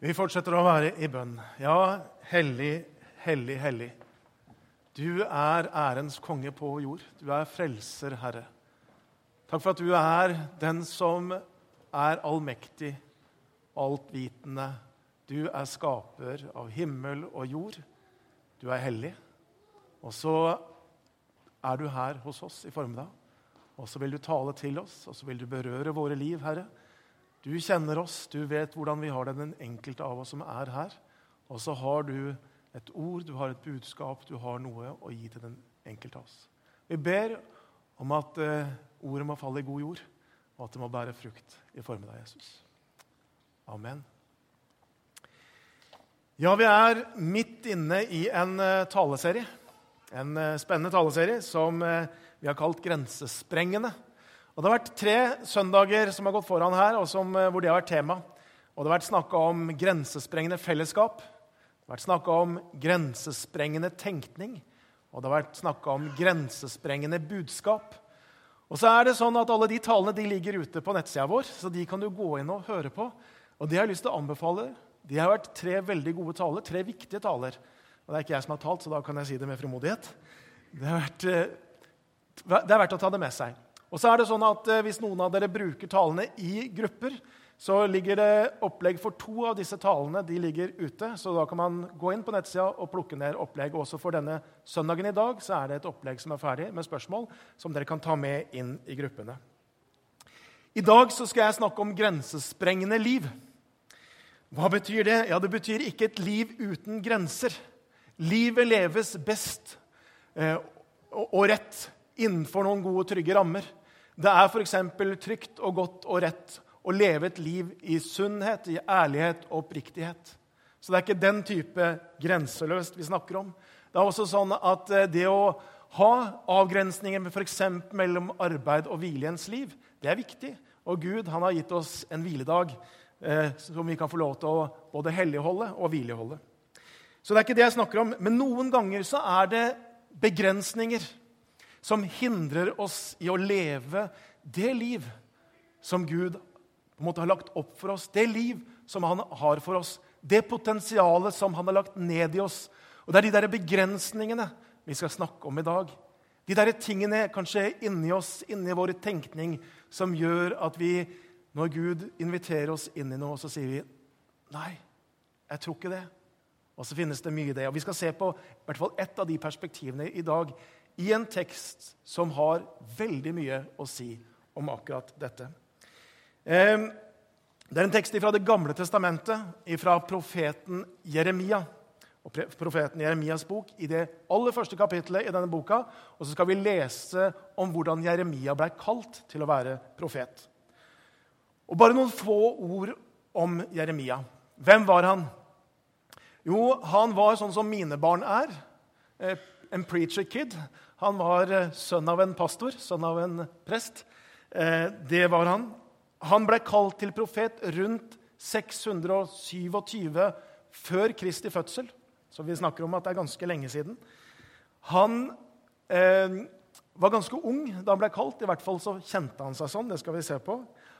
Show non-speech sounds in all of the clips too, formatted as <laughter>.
Vi fortsetter å være i bønn. Ja, hellig, hellig, hellig. Du er ærens konge på jord. Du er frelser, Herre. Takk for at du er den som er allmektig, altvitende. Du er skaper av himmel og jord. Du er hellig. Og så er du her hos oss i formiddag. Og så vil du tale til oss, og så vil du berøre våre liv, Herre. Du kjenner oss, du vet hvordan vi har det, den enkelte av oss som er her. Og så har du et ord, du har et budskap, du har noe å gi til den enkelte av oss. Vi ber om at uh, ordet må falle i god jord, og at det må bære frukt i form av Jesus. Amen. Ja, vi er midt inne i en uh, taleserie. En uh, spennende taleserie som vi har kalt Grensesprengende. Og Det har vært tre søndager som har gått foran her, som, eh, hvor det har vært tema. Og Det har vært snakka om grensesprengende fellesskap, det har vært snakka om grensesprengende tenkning, og det har vært snakka om grensesprengende budskap. Og så er det sånn at Alle de talene de ligger ute på nettsida vår, så de kan du gå inn og høre på. Og Det har jeg lyst til å anbefale. De har vært tre veldig gode taler, tre viktige taler. Og Det er ikke jeg som har talt, så da kan jeg si det med frimodighet. Det, har vært, eh, det er verdt å ta det med seg. Og så er det sånn at eh, Hvis noen av dere bruker talene i grupper, så ligger det opplegg for to av disse talene de ligger ute. Så da kan man gå inn på nettsida og plukke ned opplegg. Også for denne søndagen i dag så er det et opplegg som er ferdig med spørsmål som dere kan ta med inn i gruppene. I dag så skal jeg snakke om grensesprengende liv. Hva betyr det? Ja, Det betyr ikke et liv uten grenser. Livet leves best eh, og rett innenfor noen gode, trygge rammer. Det er f.eks. trygt og godt og rett å leve et liv i sunnhet, i ærlighet og oppriktighet. Så det er ikke den type grenseløst vi snakker om. Det er også sånn at eh, det å ha avgrensninger f.eks. mellom arbeid og hvile liv, det er viktig. Og Gud han har gitt oss en hviledag eh, som vi kan få lov til å både helligholde og hvileholde. Så det er ikke det jeg snakker om. Men noen ganger så er det begrensninger som hindrer oss i å leve det liv som Gud på en måte har lagt opp for oss, det liv som han har for oss, det potensialet som han har lagt ned i oss. Og Det er de der begrensningene vi skal snakke om i dag. De der tingene kanskje inni oss, inni vår tenkning, som gjør at vi, når Gud inviterer oss inn i noe, så sier vi nei, jeg tror ikke det. Og så finnes det mye i det. Og Vi skal se på i hvert fall ett av de perspektivene i dag i en tekst som har veldig mye å si om akkurat dette. Det er en tekst fra Det gamle testamentet, fra profeten Jeremia. Og profeten Jeremias bok i det aller første kapittelet i denne boka. Og så skal vi lese om hvordan Jeremia ble kalt til å være profet. Og Bare noen få ord om Jeremia. Hvem var han? Jo, han var sånn som mine barn er. Eh, en preacher kid. Han var eh, sønn av en pastor, sønn av en prest. Eh, det var han. Han ble kalt til profet rundt 627 før Kristi fødsel. Så vi snakker om at det er ganske lenge siden. Han eh, var ganske ung da han ble kalt. I hvert fall så kjente han seg sånn. det skal vi se på.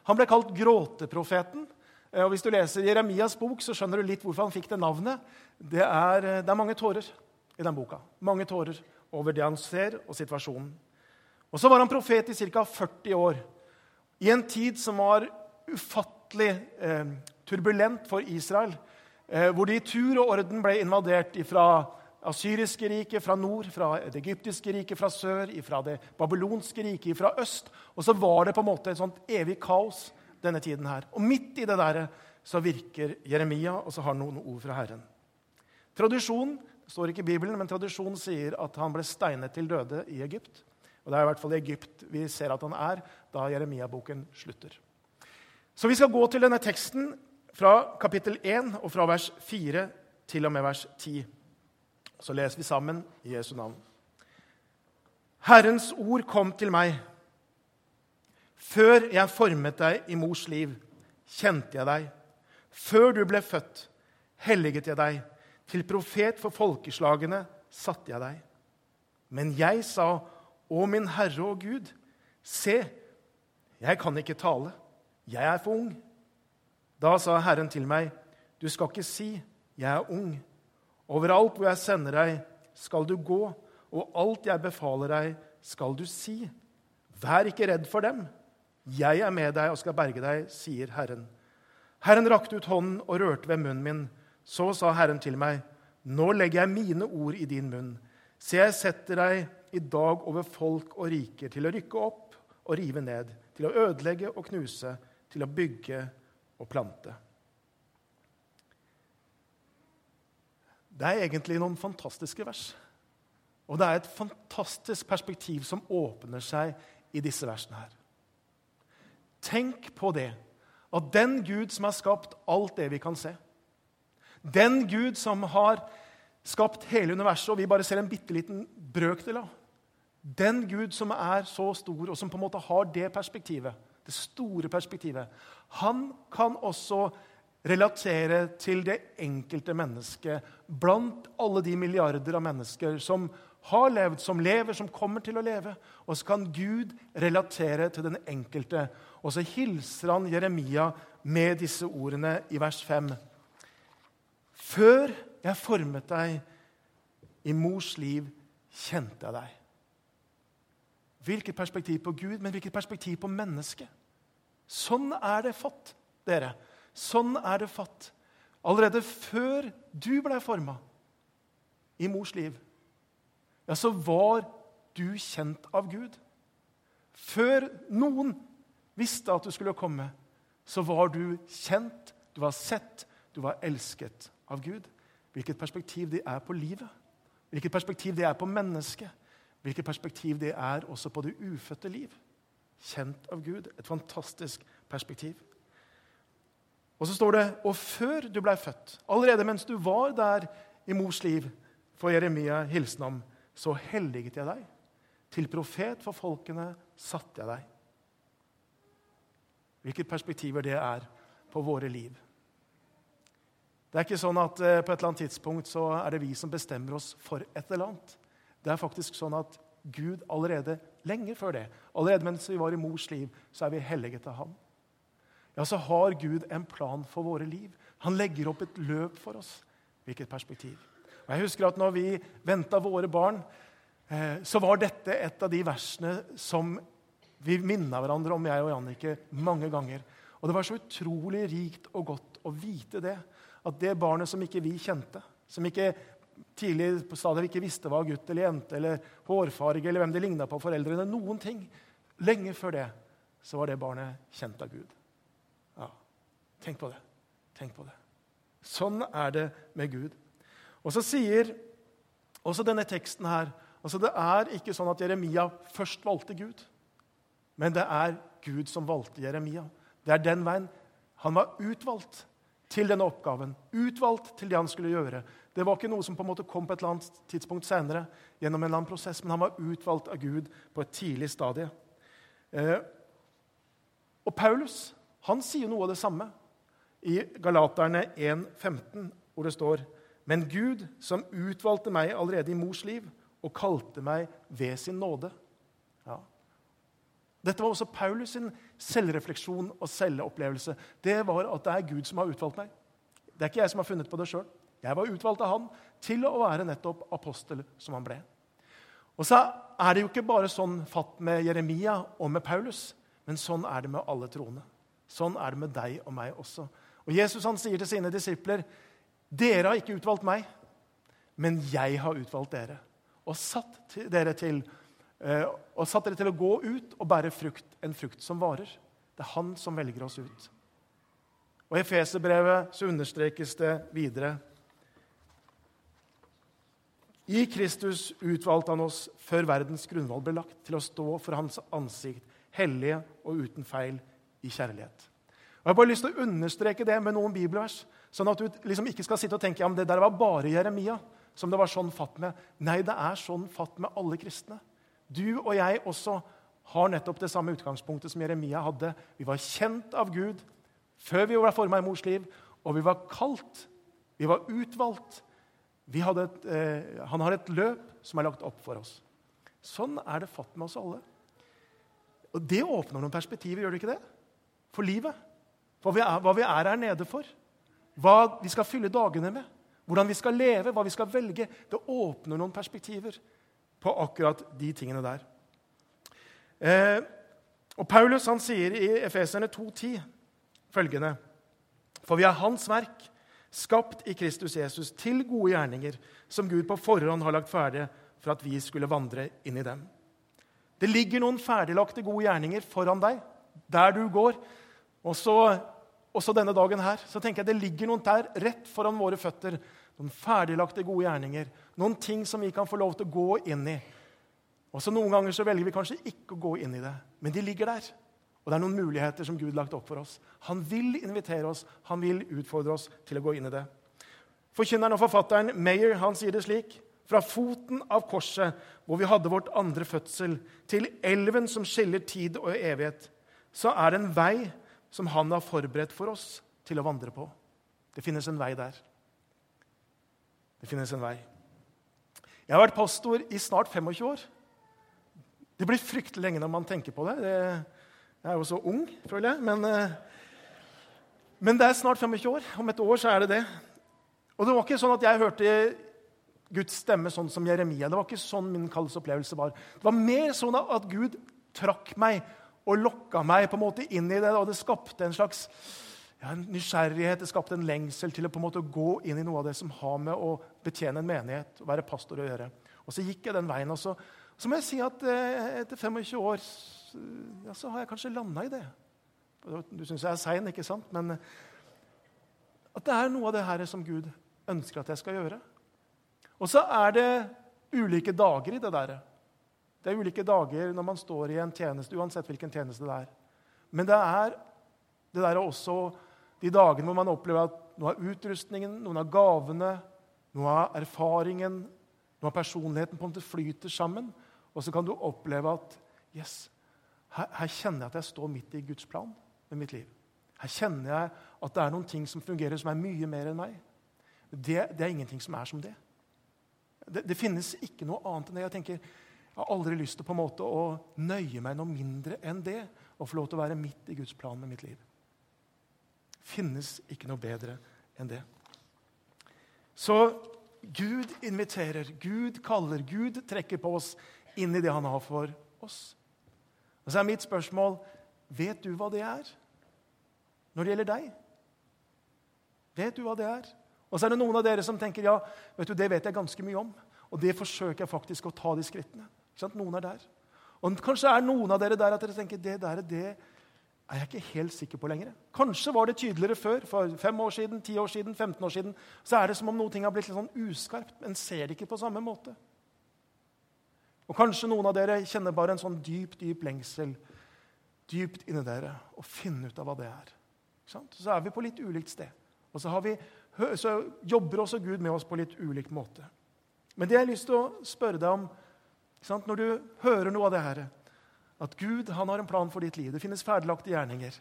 Han ble kalt gråteprofeten. Eh, og Hvis du leser Jeremias bok, så skjønner du litt hvorfor han fikk det navnet. Det er, det er mange tårer i den boka. Mange tårer over det han ser, og situasjonen. Og Så var han profet i ca. 40 år, i en tid som var ufattelig eh, turbulent for Israel, eh, hvor de i tur og orden ble invadert fra asyriske riket fra nord, fra det egyptiske riket fra sør, fra det babylonske riket fra øst. Og så var det på en måte et sånt evig kaos denne tiden her. Og midt i det der så virker Jeremia, og så har han noen ord fra Herren. Tradisjonen står ikke i Bibelen, men tradisjonen sier at han ble steinet til døde i Egypt. Og Det er i hvert fall i Egypt vi ser at han er da Jeremia-boken slutter. Så vi skal gå til denne teksten fra kapittel 1 og fra vers 4 til og med vers 10. Så leser vi sammen i Jesu navn. Herrens ord kom til meg. Før jeg formet deg i mors liv, kjente jeg deg. Før du ble født, helliget jeg deg. Til profet for folkeslagene satte jeg deg. Men jeg sa, Å min Herre og Gud, se, jeg kan ikke tale, jeg er for ung. Da sa Herren til meg, Du skal ikke si 'Jeg er ung'. Overalt hvor jeg sender deg, skal du gå, og alt jeg befaler deg, skal du si. Vær ikke redd for dem. Jeg er med deg og skal berge deg, sier Herren. Herren rakte ut hånden og rørte ved munnen min. Så sa Herren til meg, Nå legger jeg mine ord i din munn. Se, jeg setter deg i dag over folk og riker, til å rykke opp og rive ned, til å ødelegge og knuse, til å bygge og plante. Det er egentlig noen fantastiske vers. Og det er et fantastisk perspektiv som åpner seg i disse versene her. Tenk på det, at den Gud som har skapt alt det vi kan se, den Gud som har skapt hele universet, og vi bare ser en bitte liten brøkdel av Den Gud som er så stor, og som på en måte har det perspektivet, det store perspektivet, han kan også relatere til det enkelte mennesket blant alle de milliarder av mennesker som har levd, som lever, som kommer til å leve. Og så kan Gud relatere til den enkelte. Og så hilser han Jeremia med disse ordene i vers 5. Før jeg formet deg i mors liv, kjente jeg deg. Hvilket perspektiv på Gud, men hvilket perspektiv på mennesket? Sånn er det fått, dere. Sånn er det fatt. Allerede før du ble forma i mors liv, ja, så var du kjent av Gud. Før noen visste at du skulle komme, så var du kjent, du var sett, du var elsket av Gud. Hvilket perspektiv det er på livet, hvilket perspektiv det er på mennesket, hvilket perspektiv det er også på det ufødte liv. Kjent av Gud. Et fantastisk perspektiv. Og så står det og før du blei født, allerede mens du var der i mors liv, får Jeremia hilsen om, så helliget jeg deg. Til profet for folkene satte jeg deg. Hvilke perspektiver det er på våre liv. Det er ikke sånn at eh, på et eller annet tidspunkt så er det vi som bestemmer oss for et eller annet. Det er faktisk sånn at Gud allerede lenge før det, allerede mens vi var i mors liv, så er vi helliget av ham ja, så har Gud en plan for våre liv. Han legger opp et løp for oss. Hvilket perspektiv. Og jeg husker at når vi venta våre barn, eh, så var dette et av de versene som vi minna hverandre om, jeg og Jannicke, mange ganger. Og det var så utrolig rikt og godt å vite det. At det barnet som ikke vi kjente, som ikke tidlig på stadiet ikke visste hva gutt eller jente eller hårfarge eller hvem de ligna på foreldrene, noen ting, lenge før det så var det barnet kjent av Gud. Ja, Tenk på det. Tenk på det. Sånn er det med Gud. Og så sier også denne teksten her altså Det er ikke sånn at Jeremia først valgte Gud, men det er Gud som valgte Jeremia. Det er den veien. Han var utvalgt til denne oppgaven, utvalgt til det han skulle gjøre. Det var ikke noe som på en måte kom på et eller annet tidspunkt senere, gjennom en eller annen prosess, men han var utvalgt av Gud på et tidlig stadie. Eh, og Paulus han sier noe av det samme i Galaterne 1,15, hvor det står Men Gud, som utvalgte meg allerede i mors liv og kalte meg ved sin nåde. Dette var også Paulus sin selvrefleksjon og selvopplevelse. Det var at det er Gud som har utvalgt meg. Det er ikke jeg som har funnet på det sjøl. Jeg var utvalgt av han til å være nettopp apostel som han ble. Og så er det jo ikke bare sånn fatt med Jeremia og med Paulus, men sånn er det med alle troende. Sånn er det med deg og meg også. Og Jesus han sier til sine disipler, 'Dere har ikke utvalgt meg, men jeg har utvalgt dere.' Og satt dere til, og satt dere til å gå ut og bære frukt, en frukt som varer. Det er han som velger oss ut. Og I Efeserbrevet så understrekes det videre. I Kristus utvalgte han oss før verdens grunnvoll ble lagt, til å stå for hans ansikt, hellige og uten feil, i kjærlighet. Og Jeg har bare lyst til å understreke det med noen bibelvers, sånn at du liksom ikke skal sitte og tenke ja, men det der var bare Jeremia. som det var sånn fatt med. Nei, det er sånn fatt med alle kristne. Du og jeg også har nettopp det samme utgangspunktet som Jeremia hadde. Vi var kjent av Gud før vi var forma i mors liv, og vi var kalt. Vi var utvalgt. Vi et, eh, han har et løp som er lagt opp for oss. Sånn er det fatt med oss alle. Og Det åpner noen perspektiver, gjør det ikke det? For livet. Hva vi, er, hva vi er her nede for. hva vi skal fylle dagene med, hvordan vi skal leve, hva vi skal velge. Det åpner noen perspektiver på akkurat de tingene der. Eh, og Paulus han sier i Efeserne 2,10 følgende.: For vi er Hans verk, skapt i Kristus Jesus, til gode gjerninger, som Gud på forhånd har lagt ferdige for at vi skulle vandre inn i dem. Det ligger noen ferdiglagte gode gjerninger foran deg, der du går. Også, også denne dagen her. Så tenker jeg Det ligger noen der rett foran våre føtter. Noen ferdiglagte gode gjerninger. Noen ting som vi kan få lov til å gå inn i. Også Noen ganger så velger vi kanskje ikke å gå inn i det, men de ligger der. Og det er noen muligheter som Gud har lagt opp for oss. Han vil invitere oss, han vil utfordre oss til å gå inn i det. Forkynneren og forfatteren Mayer han sier det slik.: Fra foten av korset, hvor vi hadde vårt andre fødsel, til elven som skiller tid og evighet, så er det en vei som han har forberedt for oss til å vandre på. Det finnes en vei der. Det finnes en vei. Jeg har vært pastor i snart 25 år. Det blir fryktelig lenge når man tenker på det. Jeg er jo så ung, føler jeg. Men, eh, men, det er snart 25 år. Om et år så er det det. Og det var ikke sånn at jeg hørte Guds stemme sånn som Jeremia. Det var ikke sånn min kallsopplevelse var. Det var mer sånn at Gud trakk meg og lokka meg på en måte inn i det. Og det skapte en slags ja, en nysgjerrighet, det skapte en lengsel til å på en måte gå inn i noe av det som har med å betjene en menighet og være pastor å gjøre. Og så gikk jeg den veien. og så så må jeg si at eh, etter 25 år ja, så har jeg kanskje landa i det. Du syns jeg er sein, ikke sant? Men at det er noe av det her som Gud ønsker at jeg skal gjøre. Og så er det ulike dager i det der. Det er ulike dager når man står i en tjeneste, uansett hvilken tjeneste det er. Men det er det der også de dagene hvor man opplever at noe av utrustningen, noen av gavene, noe av erfaringen, noe av personligheten på en måte flyter sammen. Og så kan du oppleve at yes, her, her, kjenner jeg at jeg står midt i Guds plan med mitt liv. Her kjenner jeg at det er noen ting som fungerer, som er mye mer enn meg. Det, det er ingenting som er som det. det. det. finnes ikke noe annet enn det. Jeg tenker, jeg har aldri lyst til på en måte å nøye meg noe mindre enn det og få lov til å være midt i Guds plan med mitt liv. Finnes ikke noe bedre enn det. Så Gud inviterer, Gud kaller, Gud trekker på oss inn i det han har for oss. Og så er mitt spørsmål vet du hva det er når det gjelder deg. Vet du hva det er? Og så er det noen av dere som tenker ja, vet du, det vet jeg ganske mye om. Og det forsøker jeg faktisk å ta de skrittene. Noen er der. Og Kanskje er noen av dere der at dere tenker det der, det er jeg ikke helt sikker på lenger. Kanskje var det tydeligere før. For fem år siden, ti år siden, 15 år siden. Så er det som om noe har blitt litt sånn uskarpt. Men ser det ikke på samme måte. Og Kanskje noen av dere kjenner bare en sånn dyp dyp lengsel dypt inni dere og finne ut av hva det er. Så er vi på litt ulikt sted. Og så, vi, så, jobber også Gud med oss på litt ulik måte. Men det jeg har lyst til å spørre deg om når du hører noe av det her, at Gud han har en plan for ditt liv. Det finnes ferdiglagte gjerninger.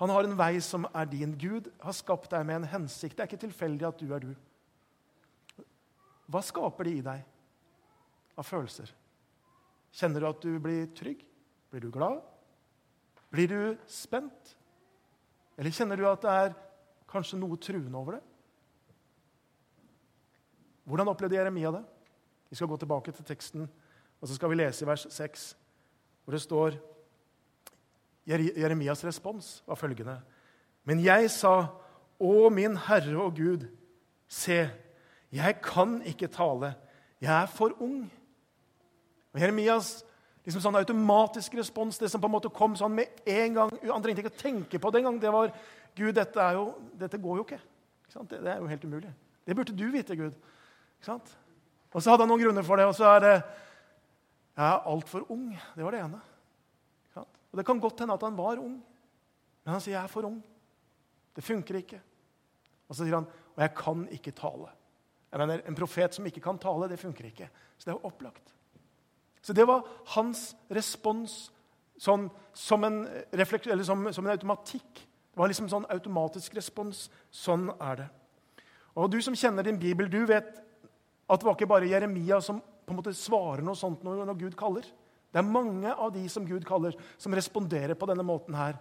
Han har en vei som er din. Gud har skapt deg med en hensikt. Det er ikke tilfeldig at du er du. Hva skaper det i deg av følelser? Kjenner du at du blir trygg? Blir du glad? Blir du spent? Eller kjenner du at det er kanskje noe truende over det? Hvordan opplevde Jeremia det? Vi skal gå tilbake til teksten, og så skal vi lese i vers 6, hvor det står Jeremias respons var følgende.: Men jeg sa, Å min Herre og Gud, se, jeg kan ikke tale, jeg er for ung. Og Jeremias liksom sånn automatisk respons, det som på en måte kom sånn med en gang Han trengte ikke å tenke på det engang. Det var Gud, dette, jo, dette går jo ikke. ikke det, det, er jo helt umulig. Det burde du vite, Gud. Og så hadde han noen grunner for det. Og så er det Jeg er altfor ung. Det var det ene. Og Det kan godt hende at han var ung, men han sier jeg er for ung. Det funker ikke. Og så sier han og jeg kan ikke tale. Jeg mener, En profet som ikke kan tale, det funker ikke. Så det er opplagt. Så det var hans respons sånn, som, en som, som, en automatikk. Det var liksom sånn automatisk respons. Sånn er det. Og Du som kjenner din bibel, du vet at det var ikke bare Jeremia som på en måte svarer noe sånt når, når Gud kaller. Det er mange av de som Gud kaller, som responderer på denne måten her.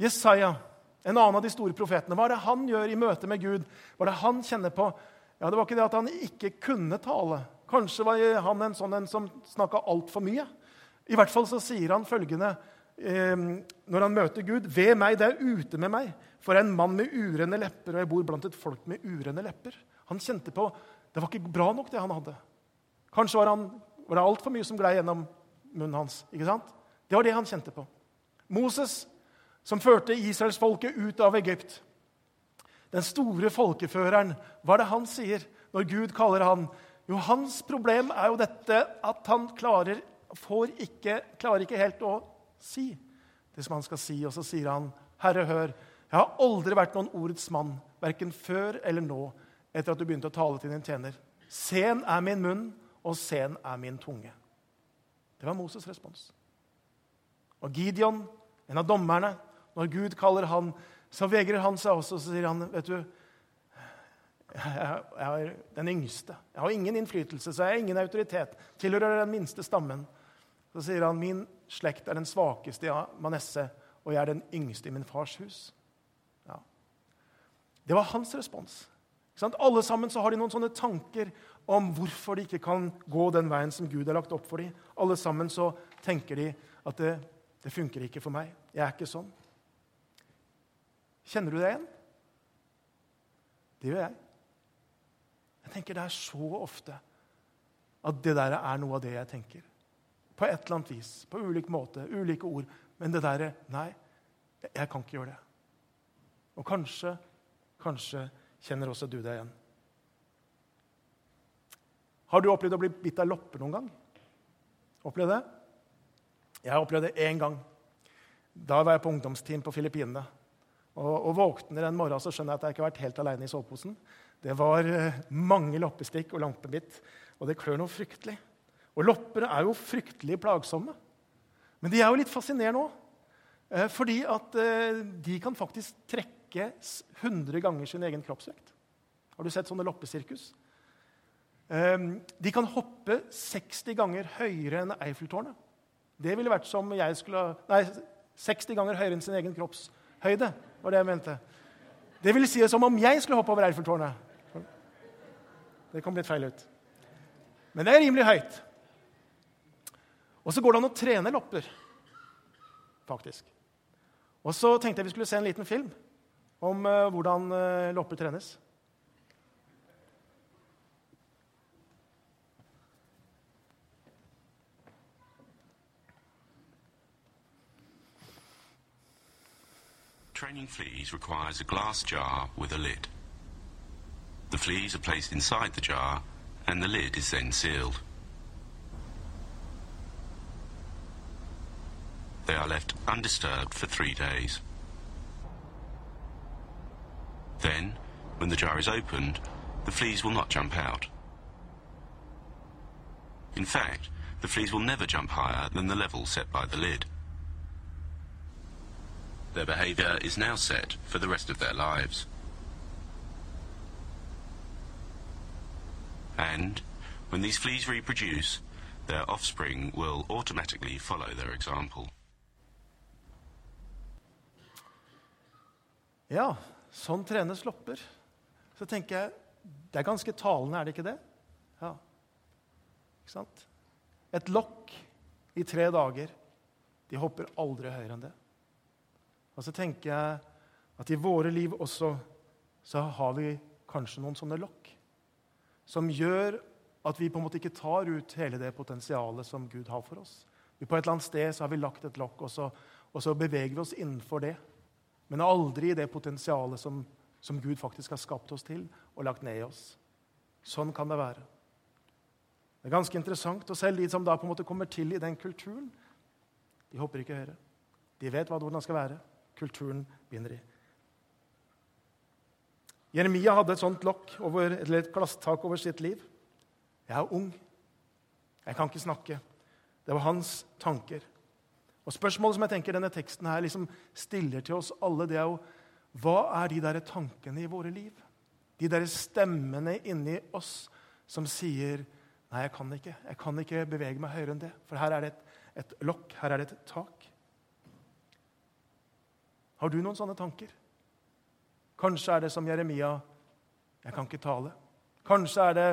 Jesaja, en annen av de store profetene. Hva er det han gjør i møte med Gud? Hva er det han kjenner på? Ja, Det var ikke det at han ikke kunne tale. Kanskje var han en sånn en som snakka altfor mye. I hvert fall så sier han følgende eh, når han møter Gud.: Ved meg, det er ute med meg, for en mann med urene lepper, og jeg bor blant et folk med urene lepper. Han kjente på det var ikke bra nok, det han hadde. Kanskje var, han, var det altfor mye som glei gjennom munnen hans. ikke sant? Det var det han kjente på. Moses, som førte israelsfolket ut av Egypt. Den store folkeføreren, hva er det han sier når Gud kaller han? Jo, hans problem er jo dette at han klarer, ikke, klarer ikke helt å si det som han skal si. Og så sier han, 'Herre, hør, jeg har aldri vært noen ordets mann, verken før eller nå, etter at du begynte å tale til din tjener.' 'Sen er min munn, og sen er min tunge.' Det var Moses' respons. Og Gideon, en av dommerne, når Gud kaller han, så vegrer han seg også. Så sier han, vet du, jeg, er den yngste. Jeg har ingen innflytelse, så jeg har ingen autoritet. Tilhører den minste stammen. Så sier han min slekt er den svakeste av Manesse, og jeg er den yngste i min fars hus. Ja. Det var hans respons. Alle sammen så har de noen sånne tanker om hvorfor de ikke kan gå den veien som Gud har lagt opp for dem. Alle sammen så tenker de at det, det funker ikke for meg. Jeg er ikke sånn. Kjenner du det igjen? Det gjør jeg. Jeg tenker det er så ofte at det der er noe av det jeg tenker. På et eller annet vis, på ulik måte, ulike ord. Men det derre Nei, jeg kan ikke gjøre det. Og kanskje, kanskje kjenner også du deg igjen. Har du opplevd å bli bitt av lopper noen gang? Opplevd det? Jeg har opplevd det én gang. Da var jeg på ungdomsteam på Filippinene. Og, og våkner en morgen så skjønner jeg at jeg ikke har vært helt alene i soveposen. Det var eh, mange loppestikk og lampebitt, og det klør noe fryktelig. Og lopper er jo fryktelig plagsomme. Men de er jo litt fascinerende òg. Eh, fordi at eh, de kan faktisk trekke 100 ganger sin egen kroppsvekt. Har du sett sånne loppesirkus? De kan hoppe 60 ganger høyere enn Eiffeltårnet. Det ville vært som jeg skulle Nei, 60 ganger høyere enn sin egen kroppshøyde. var det jeg mente. Det ville si det som om jeg skulle hoppe over Eiffeltårnet. Det kom litt feil ut. Men det er rimelig høyt. Og så går det an å trene lopper, faktisk. Og så tenkte jeg vi skulle se en liten film om uh, hvordan uh, lopper trenes. Training fleas requires a glass jar with a lid. The fleas are placed inside the jar and the lid is then sealed. They are left undisturbed for three days. Then, when the jar is opened, the fleas will not jump out. In fact, the fleas will never jump higher than the level set by the lid. Their behavior is now set for the rest of their lives. And when these fleas reproduce, their offspring will automatically follow their example. Ja, sånn trenes lopper. Så tenker jeg det er ganske talende, er det ikke det? Ja. Ikke sant? Et lokk i tre dager. De hopper aldri høyere enn det. Og så tenker jeg at i våre liv også så har vi kanskje noen sånne lokk som gjør at vi på en måte ikke tar ut hele det potensialet som Gud har for oss. På et eller annet sted så har vi lagt et lokk, og så, og så beveger vi oss innenfor det. Men aldri i det potensialet som, som, Gud faktisk har skapt oss til og lagt ned i oss. Sånn kan det være. Det er ganske interessant. Og selv de som da på en måte kommer til i den kulturen, de hopper ikke høyere. De vet hva hvordan skal være. Kulturen begynner i. Jeremia hadde et sånt lokk over, eller et glasstak over sitt liv. Jeg er ung. Jeg kan ikke snakke. Det var hans tanker. Og Spørsmålet som jeg tenker denne teksten her liksom stiller til oss alle, det er jo hva er de der tankene i våre liv? De der stemmene inni oss som sier Nei, jeg kan ikke. Jeg kan ikke bevege meg høyere enn det. For her er det et, et lokk. Her er det et tak. Har du noen sånne tanker? Kanskje er det som Jeremia jeg kan ikke tale. Kanskje er det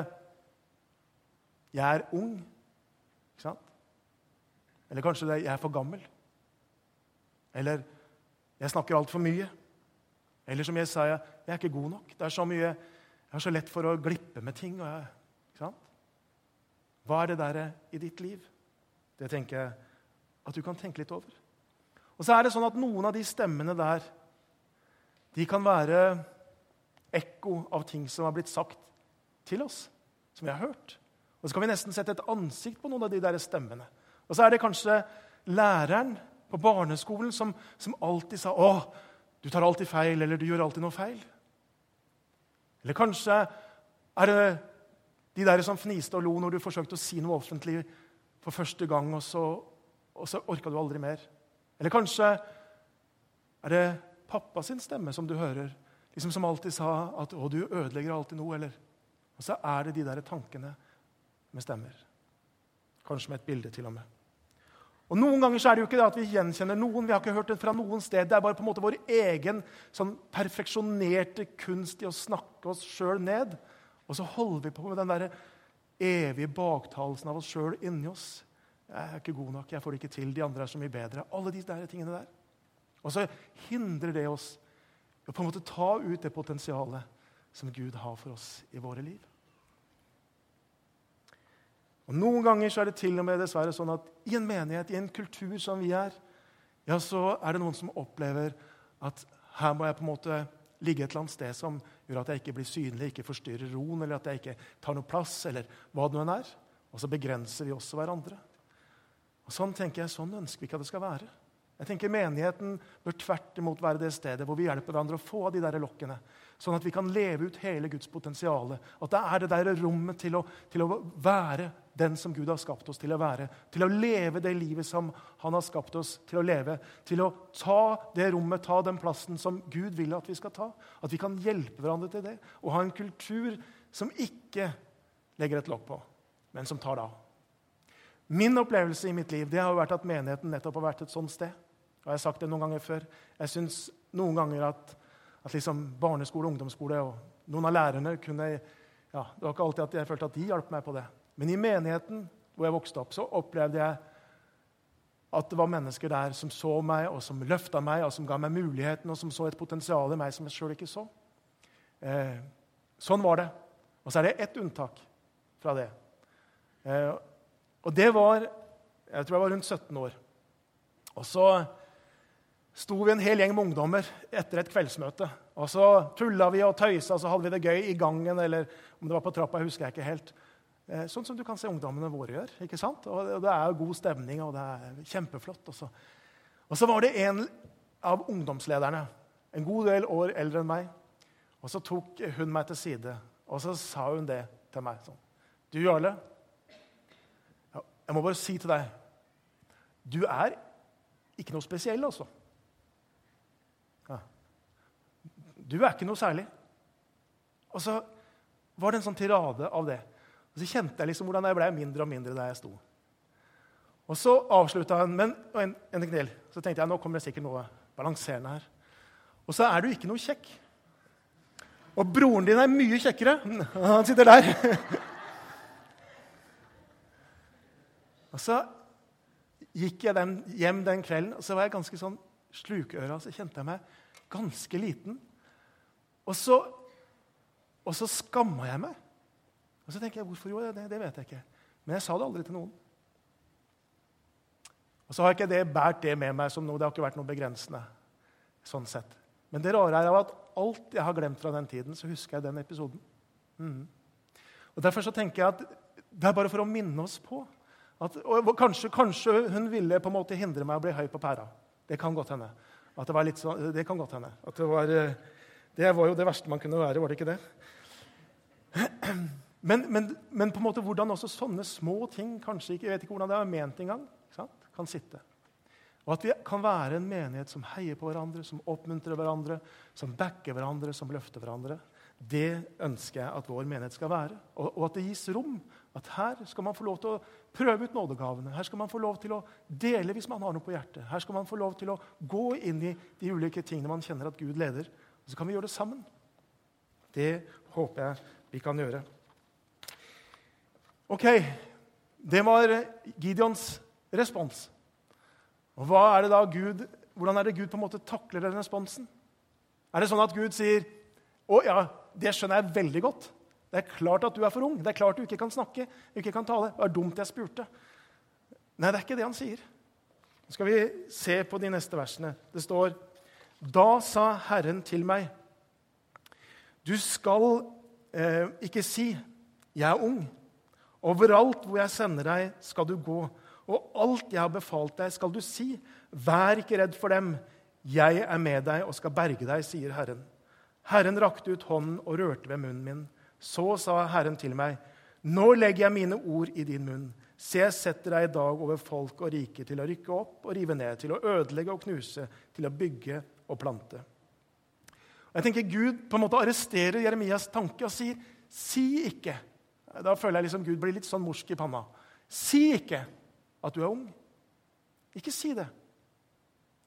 jeg er ung. Ikke sant? Eller kanskje det er jeg er for gammel. Eller jeg snakker altfor mye. Eller som jeg sa, jeg er ikke god nok. Det er så mye, Jeg har så lett for å glippe med ting. Jeg, ikke sant? Hva er det der i ditt liv? Det tenker jeg at du kan tenke litt over. Og så er det sånn at Noen av de stemmene der de kan være ekko av ting som har blitt sagt til oss, som vi har hørt. Og Så kan vi nesten sette et ansikt på noen av de der stemmene. Og så er det kanskje læreren på barneskolen som, som alltid sa 'Å, du tar alltid feil', eller 'du gjør alltid noe feil'. Eller kanskje er det de der som fniste og lo når du forsøkte å si noe offentlig for første gang, og så, og så orka du aldri mer. Eller kanskje er det pappa sin stemme som du hører, liksom som alltid sa at 'Å, du ødelegger alltid noe', eller Og så er det de der tankene med stemmer. Kanskje med et bilde til og med. Og Noen ganger så er det jo ikke det at vi gjenkjenner noen. Vi har ikke hørt det fra noen sted. Det er bare på en måte vår egen sånn perfeksjonerte kunst i å snakke oss sjøl ned. Og så holder vi på med den der evige baktalelsen av oss sjøl inni oss. 'Jeg er ikke god nok. Jeg får det ikke til. De andre er så mye bedre.' Alle de der tingene der. Og så hindrer det oss å på en måte ta ut det potensialet som Gud har for oss i våre liv. Og Noen ganger så er det til og med dessverre sånn at i en menighet, i en kultur som vi er, ja, så er det noen som opplever at her må jeg på en måte ligge et eller annet sted som gjør at jeg ikke blir synlig, ikke forstyrrer roen, eller at jeg ikke tar noe plass, eller hva det nå enn er. Og så begrenser vi også hverandre. Og Sånn tenker jeg, sånn ønsker vi ikke at det skal være. Jeg tenker Menigheten bør tvert imot være det stedet hvor vi hjelper hverandre å få av de der lokkene, sånn at vi kan leve ut hele Guds potensial. At det er det der rommet til å, til å, være den som Gud har skapt oss til å være. Til å leve det livet som Han har skapt oss til å leve. Til å ta det rommet, ta den plassen som Gud vil at vi skal ta. At vi kan hjelpe hverandre til det. Og ha en kultur som ikke legger et lokk på, men som tar det av. Min opplevelse i mitt liv det har jo vært at menigheten nettopp har vært et sånt sted. Og jeg har sagt det noen ganger før. Jeg syns noen ganger at, at liksom barneskole ungdomsskole og noen av lærerne kunne ja, Det var ikke alltid at jeg følte at de hjalp meg på det. Men i menigheten hvor jeg vokste opp, så opplevde jeg at det var mennesker der som så meg, og som løfta meg, og som ga meg muligheten, og som så et potensial i meg som jeg sjøl ikke så. Eh, sånn var det. Og så er det ett unntak fra det. Eh, og det var Jeg tror jeg var rundt 17 år. Og så sto vi en hel gjeng med ungdommer etter et kveldsmøte. Og så tulla vi og tøysa, og så hadde vi det gøy i gangen eller om det var på trappa. jeg husker jeg ikke helt. Eh, sånn som du kan se ungdommene våre gjør. ikke sant? Og Det er jo god stemning, og det er kjempeflott. Også. og så var det en av ungdomslederne, en god del år eldre enn meg. Og så tok hun meg til side, og så sa hun det til meg. sånn. Du, Jarle, jeg må bare si til deg Du er ikke noe spesiell, altså. Du er ikke noe særlig. Og så var det en sånn tirade av det. Og så kjente jeg liksom hvordan jeg ble mindre og mindre der jeg sto. Og så avslutta han men, en, en ting til. Så tenkte jeg nå kommer det sikkert noe balanserende her. Og så er du ikke noe kjekk. Og broren din er mye kjekkere. <laughs> Han sitter der. Og så gikk jeg den, hjem den kvelden, og så var jeg ganske sånn slukøra. Så kjente jeg meg ganske liten. Og så, og så skamma jeg meg. Og så tenker jeg, Hvorfor gjorde jeg det? Det vet jeg ikke. Men jeg sa det aldri til noen. Og så har ikke det båret det med meg som noe. Det har ikke vært noe begrensende. sånn sett. Men det rare er at alt jeg har glemt fra den tiden, så husker jeg den episoden. Mm. Og Derfor så tenker jeg at det er bare for å minne oss på at, og kanskje, kanskje, hun ville på en måte hindre meg å bli høy på pæra. Det kan godt hende. At det var litt så, det kan godt hende. Det var... Uh, det var jo det verste man kunne være, var det ikke det? <clears throat> Men, men, men på en måte hvordan også sånne små ting kanskje ikke, jeg vet ikke hvordan det er ment engang, kan sitte. Og at vi kan være en menighet som heier på hverandre, som oppmuntrer hverandre, som backer hverandre, som løfter hverandre. Det ønsker jeg at vår menighet skal være. Og, og, at det gis rom. At her skal man få lov til å prøve ut nådegavene. Her skal man få lov til å dele hvis man har noe på hjertet. Her skal man få lov til å gå inn i de ulike tingene man kjenner at Gud leder. Og Så kan vi gjøre det sammen. Det håper jeg vi kan gjøre. Ok, det var Gideons respons. Og hva er det da Gud, Hvordan er det Gud på en måte takler den responsen? Er det sånn at Gud sier å ja, det skjønner jeg veldig godt. Det er klart at du er for ung. Det er klart du ikke kan snakke, ikke kan tale. Det var dumt jeg spurte. Nei, det er ikke det han sier. Nå skal vi se på de neste versene. Det står Da sa Herren til meg, du skal eh, ikke si, jeg er ung. Overalt hvor jeg sender deg, skal du gå. Og alt jeg har befalt deg, skal du si. Vær ikke redd for dem. Jeg er med deg og skal berge deg, sier Herren. Herren rakte ut hånden og rørte ved munnen min. Så sa Herren til meg, Nå legger jeg mine ord i din munn. Se, jeg setter deg i dag over folk og rike til å rykke opp og rive ned, til å ødelegge og knuse, til å bygge og plante. Og jeg tenker Gud på en måte arresterer Jeremias tanke og sier, 'Si ikke' Da føler jeg liksom Gud blir litt sånn morsk i panna. Si ikke at du er ung. Ikke si det.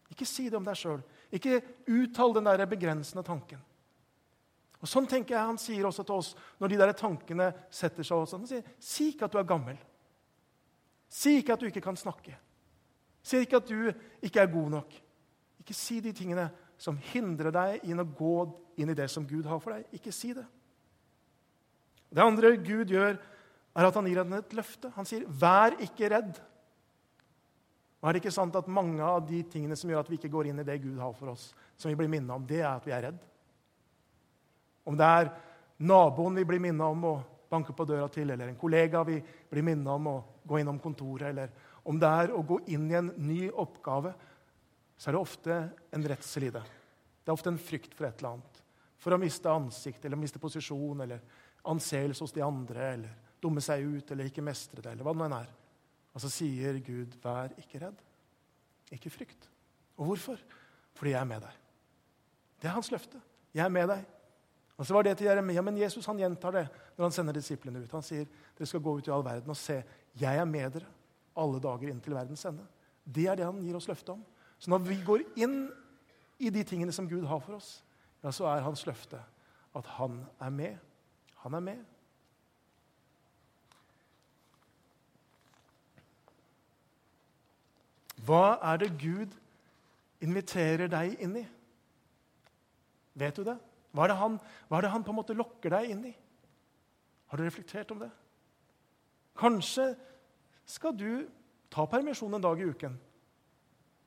Ikke si det om deg sjøl. Ikke uttal den der begrensende tanken. Og Sånn tenker jeg han sier også til oss når de der tankene setter seg. Også. Han sier, Si ikke at du er gammel. Si ikke at du ikke kan snakke. Si ikke at du ikke er god nok. Ikke si de tingene som hindrer deg i å gå inn i det som Gud har for deg. Ikke si det. Det andre Gud gjør, er at han gir henne et løfte. Han sier, 'Vær ikke redd'. Og er det ikke sant at Mange av de tingene som gjør at vi ikke går inn i det Gud har for oss, som vi blir minnet om, det er at vi er redd. Om det er naboen vi blir minnet om å banke på døra til, eller en kollega vi blir minnet om å gå innom kontoret, eller om det er å gå inn i en ny oppgave, så er det ofte en redsel i det. Det er ofte en frykt for et eller annet. For å miste ansikt eller miste posisjon eller anseelse hos de andre eller dumme seg ut eller ikke mestre det, eller hva det nå er. Og så sier Gud, 'Vær ikke redd. Ikke frykt.' Og hvorfor? Fordi jeg er med deg. Det er hans løfte. Jeg er med deg. Og så var det til Jeremia, Men Jesus han gjentar det når han sender disiplene ut. Han sier dere skal gå ut i all verden og se. Jeg er med dere alle dager inn til verdens ende. Det er det han gir oss løfte om. Så når vi går inn i de tingene som Gud har for oss, ja, så er hans løfte at han er med. Han er med. Hva er det Gud inviterer deg inn i? Vet du det? Hva er han, hva er det han på en måte lokker deg inn i? Har du reflektert om det? Kanskje skal du ta permisjon en dag i uken.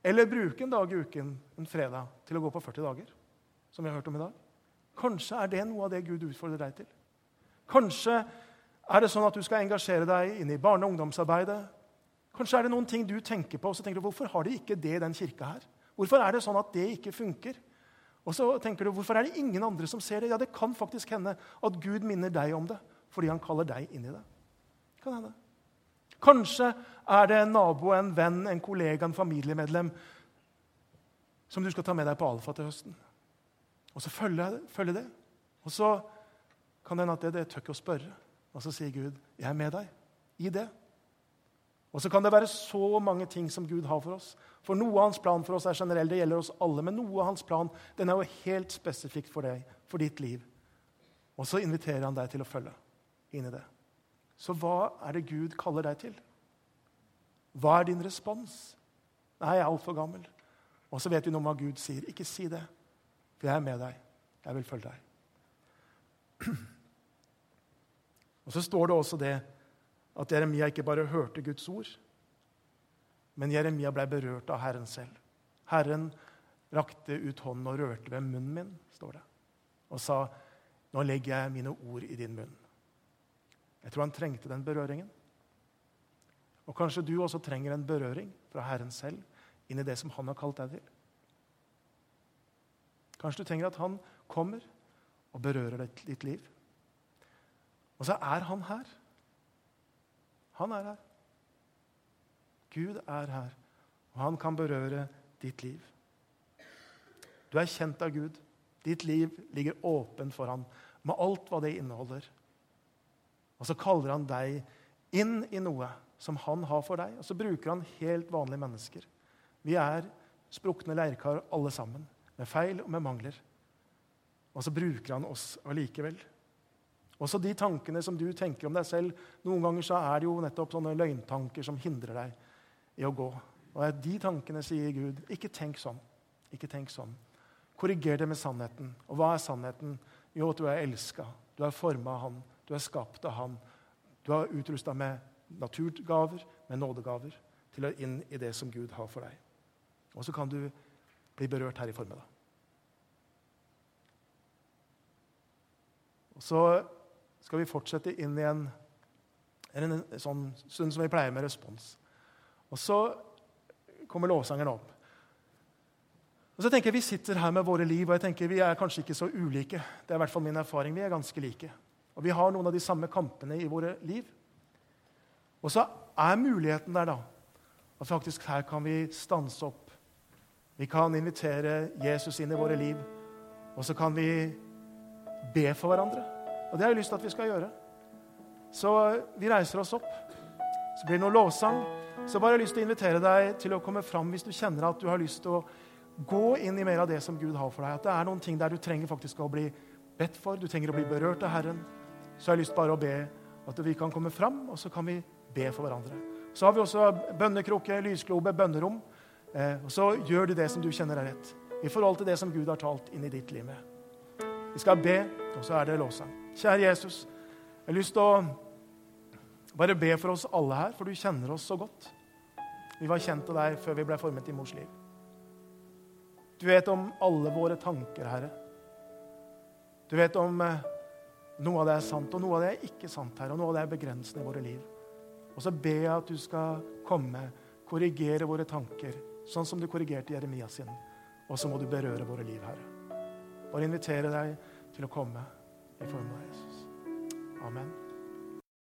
Eller bruke en dag i uken en fredag til å gå på 40 dager. som vi har hørt om i dag. Kanskje er det noe av det Gud utfordrer deg til. Kanskje er det sånn at du skal engasjere deg inn i barne- og ungdomsarbeidet. Kanskje er det noen ting du tenker på, og så tenker du, hvorfor har de ikke det i den kirka her? Hvorfor er det sånn at det ikke funker? Og så tenker du, hvorfor er det ingen andre som ser det? Ja, Det kan faktisk hende at Gud minner deg om det fordi han kaller deg inn i det. Kan hende. Kanskje er det en nabo, en venn, en kollega, en familiemedlem som du skal ta med deg på Alfa til høsten. Og så følger følge det. Og så kan det hende at det, det tør ikke å spørre. Og så sier Gud, 'Jeg er med deg i det'. Og så kan det være så mange ting som Gud har for oss. For noe av hans plan for oss er generell, det gjelder oss alle. Men noe av hans plan den er jo helt spesifikt for deg, for ditt liv. Og så inviterer han deg til å følge inn i det. Så hva er det Gud kaller deg til? Hva er din respons? Nei, jeg er altfor gammel. Og så vet vi noe om hva Gud sier. Ikke si det, for jeg er med deg. Jeg vil følge deg. <clears throat> Og så står det også det at Jeremia ikke bare hørte Guds ord, men Jeremia ble berørt av Herren selv. Herren rakte ut hånden og rørte ved munnen min, står det, og sa, 'Nå legger jeg mine ord i din munn.' Jeg tror han trengte den berøringen. Og kanskje du også trenger en berøring fra Herren selv inn i det som han har kalt deg til. Kanskje du trenger at han kommer og berører ditt liv. Og så er han her. Han er her. Gud er her, og han kan berøre ditt liv. Du er kjent av Gud. Ditt liv ligger åpent for ham med alt hva det inneholder. Og så kaller han deg inn i noe som han har for deg, og så bruker han helt vanlige mennesker. Vi er sprukne leirkar alle sammen, med feil og med mangler. Og så bruker han oss allikevel. Også de tankene som du tenker om deg selv. Noen ganger så er det jo nettopp sånne løgntanker som hindrer deg i å gå. Og de tankene sier Gud, ikke tenk sånn. Ikke tenk sånn. Korriger det med sannheten. Og hva er sannheten? Jo, at du er elska. Du er forma av Han. Du er skapt av Han. Du er utrusta med naturgaver, med nådegaver, til å inn i det som Gud har for deg. Og så kan du bli berørt her i formiddag. Og så skal vi fortsette inn i en, en, sånn stund som vi pleier med respons. Og så kommer lovsangen opp. Og så tenker jeg Vi sitter her med våre liv, og jeg tenker vi er kanskje ikke så ulike. Det er i hvert fall min erfaring. Vi er ganske like. Og vi har noen av de samme kampene i våre liv. Og så er muligheten der, da, at faktisk her kan vi stanse opp. Vi kan invitere Jesus inn i våre liv, og så kan vi be for hverandre. Og det har jeg lyst til at vi skal gjøre. Så vi reiser oss opp. Så blir det noe lovsang. Så bare har jeg lyst til å invitere deg til å komme fram hvis du kjenner at du har lyst til å gå inn i mer av det som Gud har for deg. At det er noen ting der du trenger faktisk å bli bedt for. Du trenger å bli berørt av Herren. Så jeg har lyst bare å be at vi kan komme fram, og så kan vi be for hverandre. Så har vi også bønnekrukke, lysglobe, bønnerom. Eh, og så gjør du det som du kjenner er rett, i forhold til det som Gud har talt inn i ditt liv med. Vi skal be, og så er det lovsang. Kjære Jesus, jeg har lyst til å bare be for oss alle her, for du kjenner oss så godt. Vi var kjent av deg før vi ble formet i mors liv. Du vet om alle våre tanker, Herre. Du vet om eh, noe av det er sant, og noe av det er ikke sant, Herre. Og noe av det er begrensende i våre liv. Og så ber jeg at du skal komme, korrigere våre tanker, sånn som du korrigerte Jeremias sin. Og så må du berøre våre liv, Herre. Bare invitere deg til å komme i form av Jesus. Amen.